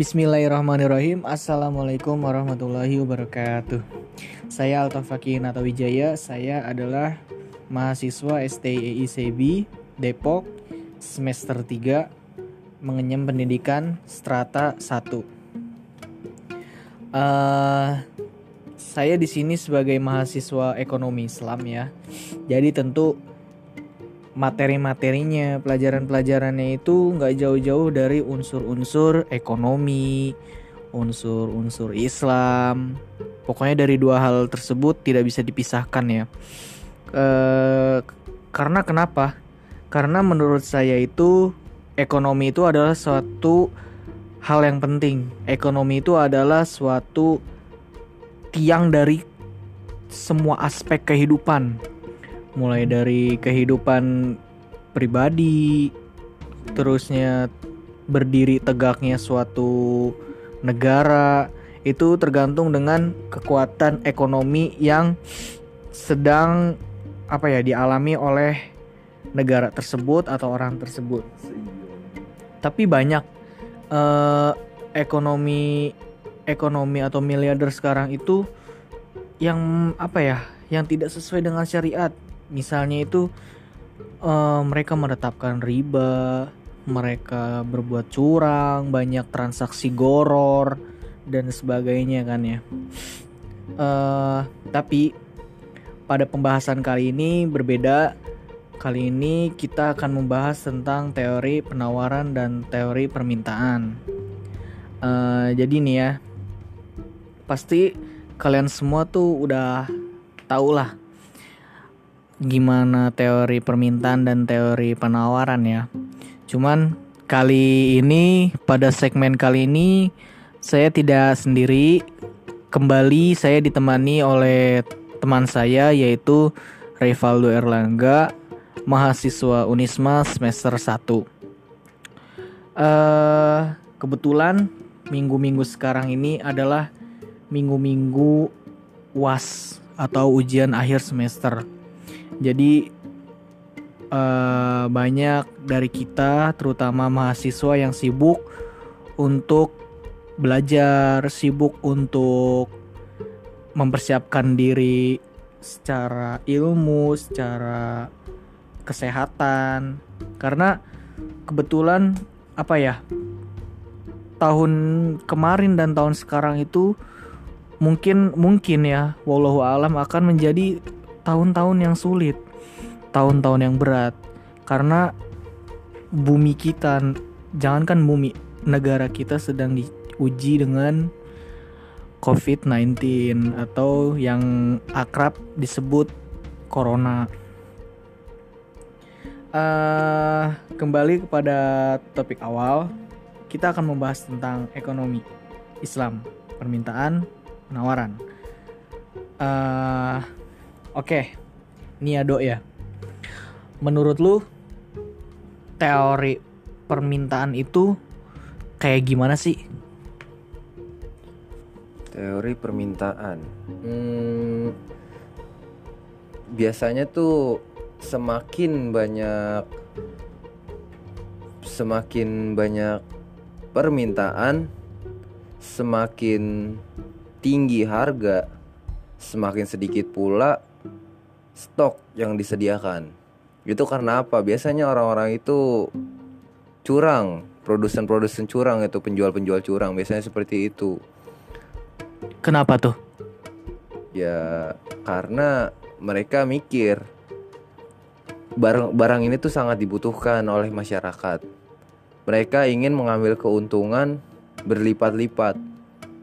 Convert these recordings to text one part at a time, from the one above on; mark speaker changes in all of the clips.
Speaker 1: Bismillahirrahmanirrahim. Assalamualaikum warahmatullahi wabarakatuh. Saya Altafaki Nata Wijaya. Saya adalah mahasiswa STIEICB Depok semester 3 Mengenyam pendidikan strata 1 uh, Saya di sini sebagai mahasiswa ekonomi Islam ya. Jadi tentu materi-materinya, pelajaran-pelajarannya itu nggak jauh-jauh dari unsur-unsur ekonomi, unsur-unsur Islam. Pokoknya dari dua hal tersebut tidak bisa dipisahkan ya. E, karena kenapa? Karena menurut saya itu ekonomi itu adalah suatu hal yang penting. Ekonomi itu adalah suatu tiang dari semua aspek kehidupan mulai dari kehidupan pribadi terusnya berdiri tegaknya suatu negara itu tergantung dengan kekuatan ekonomi yang sedang apa ya dialami oleh negara tersebut atau orang tersebut. Tapi banyak eh, ekonomi ekonomi atau miliarder sekarang itu yang apa ya yang tidak sesuai dengan syariat misalnya itu uh, mereka menetapkan riba mereka berbuat curang banyak transaksi goror dan sebagainya kan ya. Uh, tapi pada pembahasan kali ini berbeda. Kali ini kita akan membahas tentang teori penawaran dan teori permintaan. Uh, jadi nih ya pasti kalian semua tuh udah tau lah gimana teori permintaan dan teori penawaran ya. Cuman kali ini pada segmen kali ini saya tidak sendiri. Kembali saya ditemani oleh teman saya yaitu Rivaldo Erlangga, mahasiswa Unisma semester 1. Uh, eh, kebetulan minggu-minggu sekarang ini adalah minggu-minggu UAS atau ujian akhir semester. Jadi uh, banyak dari kita, terutama mahasiswa yang sibuk untuk belajar, sibuk untuk mempersiapkan diri secara ilmu, secara kesehatan. Karena kebetulan apa ya? Tahun kemarin dan tahun sekarang itu mungkin mungkin ya wallahu alam akan menjadi tahun-tahun yang sulit, tahun-tahun yang berat karena bumi kita jangankan bumi negara kita sedang diuji dengan COVID-19 atau yang akrab disebut corona. Uh, kembali kepada topik awal, kita akan membahas tentang ekonomi Islam, permintaan, penawaran. Uh, Oke, Niado ya. Menurut lu teori permintaan itu kayak gimana sih?
Speaker 2: Teori permintaan. Hmm, biasanya tuh semakin banyak semakin banyak permintaan, semakin tinggi harga, semakin sedikit pula stok yang disediakan. Itu karena apa? Biasanya orang-orang itu curang, produsen-produsen curang itu penjual-penjual curang biasanya seperti itu.
Speaker 1: Kenapa tuh?
Speaker 2: Ya karena mereka mikir barang barang ini tuh sangat dibutuhkan oleh masyarakat. Mereka ingin mengambil keuntungan berlipat-lipat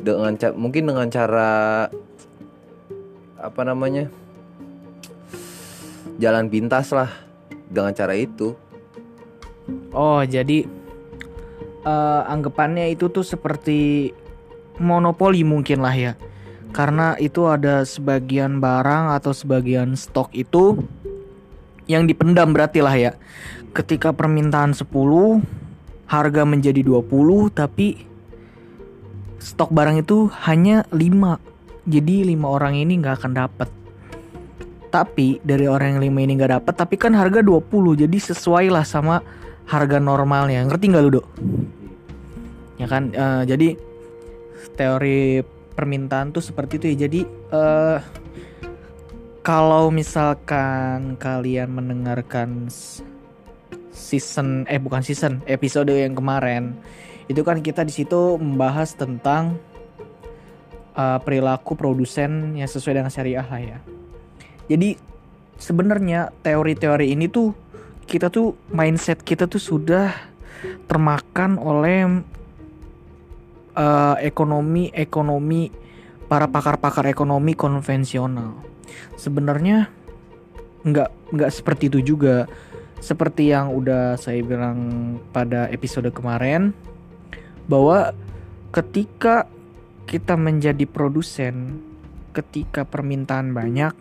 Speaker 2: dengan mungkin dengan cara apa namanya? Jalan pintas lah dengan cara itu.
Speaker 1: Oh, jadi uh, anggapannya itu tuh seperti monopoli mungkin lah ya. Karena itu ada sebagian barang atau sebagian stok itu yang dipendam berarti lah ya. Ketika permintaan 10, harga menjadi 20 tapi stok barang itu hanya 5. Jadi lima orang ini nggak akan dapat tapi dari orang yang lima ini nggak dapat tapi kan harga 20 jadi sesuai lah sama harga normalnya. Ngerti nggak lu dok? Ya kan? Eh, jadi teori permintaan tuh seperti itu ya. Jadi eh kalau misalkan kalian mendengarkan season eh bukan season episode yang kemarin itu kan kita di situ membahas tentang eh, perilaku produsen yang sesuai dengan syariah lah ya jadi sebenarnya teori-teori ini tuh kita tuh mindset kita tuh sudah termakan oleh eh, ekonomi ekonomi para pakar-pakar ekonomi konvensional. Sebenarnya nggak nggak seperti itu juga. Seperti yang udah saya bilang pada episode kemarin bahwa ketika kita menjadi produsen, ketika permintaan banyak,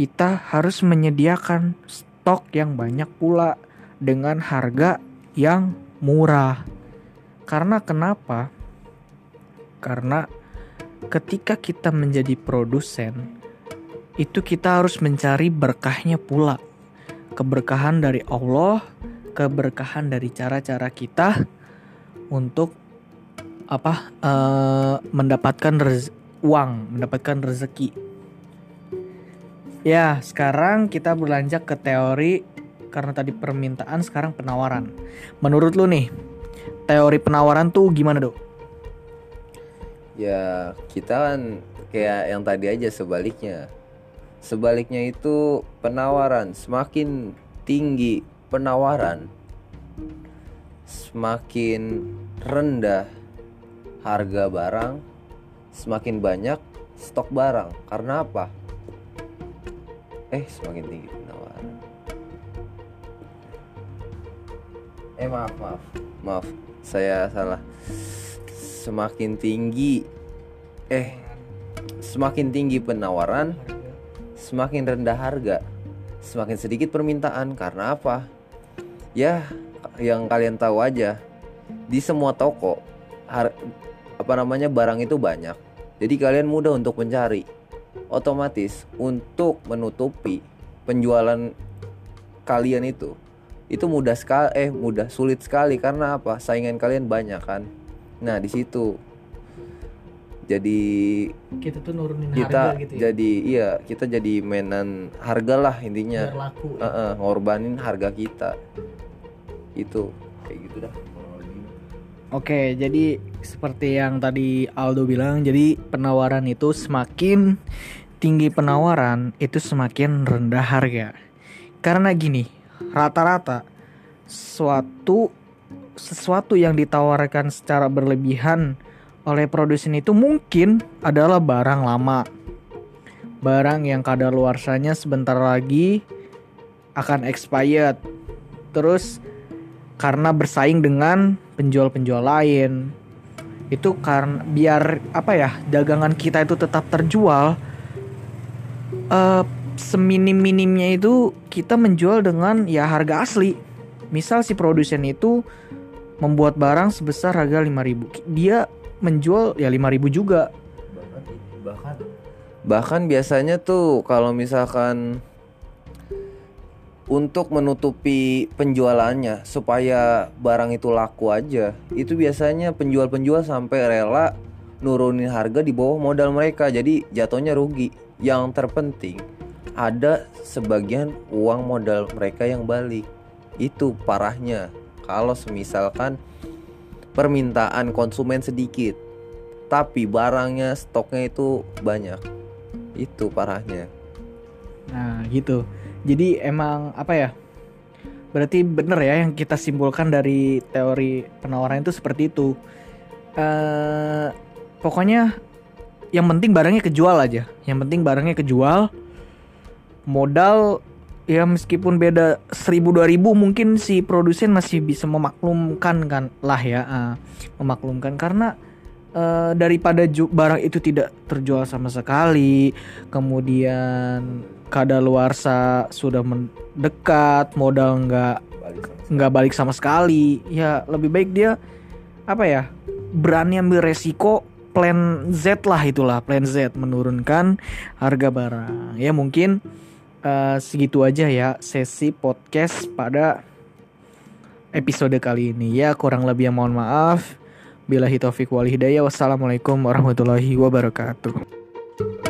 Speaker 1: kita harus menyediakan stok yang banyak pula dengan harga yang murah. Karena kenapa? Karena ketika kita menjadi produsen, itu kita harus mencari berkahnya pula. Keberkahan dari Allah, keberkahan dari cara-cara kita untuk apa? eh, mendapatkan rez- uang, mendapatkan rezeki. Ya, sekarang kita berlanjut ke teori karena tadi permintaan, sekarang penawaran. Menurut lu nih, teori penawaran tuh gimana, Dok?
Speaker 2: Ya kita kan kayak yang tadi aja sebaliknya Sebaliknya itu penawaran Semakin tinggi penawaran Semakin rendah harga barang Semakin banyak stok barang Karena apa? Eh semakin tinggi penawaran. Eh maaf maaf. Maaf saya salah. Semakin tinggi Eh Semakin tinggi penawaran Semakin rendah harga. Semakin sedikit permintaan Karena apa? Ya Yang kalian tahu aja Di semua toko har- Apa namanya barang itu banyak. Jadi kalian mudah untuk mencari Otomatis Untuk menutupi Penjualan Kalian itu itu mudah sekali eh mudah sulit sekali karena apa saingan kalian banyak kan nah di situ jadi
Speaker 1: Kita tuh nurunin
Speaker 2: kita
Speaker 1: harga gitu ya.
Speaker 2: jadi iya kita jadi mainan harga lah intinya
Speaker 1: Biar laku. ya.
Speaker 2: Heeh, ngorbanin harga kita itu kayak gitu dah
Speaker 1: Oke, jadi seperti yang tadi Aldo bilang, jadi penawaran itu semakin tinggi penawaran itu semakin rendah harga. Karena gini, rata-rata suatu sesuatu yang ditawarkan secara berlebihan oleh produsen itu mungkin adalah barang lama. Barang yang kadaluarsanya sebentar lagi akan expired. Terus karena bersaing dengan penjual-penjual lain itu karena biar apa ya dagangan kita itu tetap terjual eh seminim-minimnya itu kita menjual dengan ya harga asli. Misal si produsen itu membuat barang sebesar harga 5000 dia menjual ya 5000 juga.
Speaker 2: Bahkan bahkan biasanya tuh kalau misalkan untuk menutupi penjualannya supaya barang itu laku aja itu biasanya penjual-penjual sampai rela nurunin harga di bawah modal mereka jadi jatuhnya rugi. Yang terpenting ada sebagian uang modal mereka yang balik. Itu parahnya. Kalau semisalkan permintaan konsumen sedikit tapi barangnya stoknya itu banyak. Itu parahnya.
Speaker 1: Nah gitu Jadi emang apa ya Berarti bener ya yang kita simpulkan dari teori penawaran itu seperti itu. Eh Pokoknya yang penting barangnya kejual aja. Yang penting barangnya kejual. Modal ya meskipun beda 1000 2000 mungkin si produsen masih bisa memaklumkan kan lah ya ah, memaklumkan. Karena eh, daripada barang itu tidak terjual sama sekali kemudian kadaluarsa sudah mendekat modal nggak nggak balik sama sekali ya lebih baik dia apa ya berani ambil resiko plan Z lah itulah plan Z menurunkan harga barang. Ya mungkin eh, segitu aja ya sesi podcast pada episode kali ini. Ya kurang lebih yang mohon maaf Bila hitafiq wal hidayah. Wassalamualaikum warahmatullahi wabarakatuh.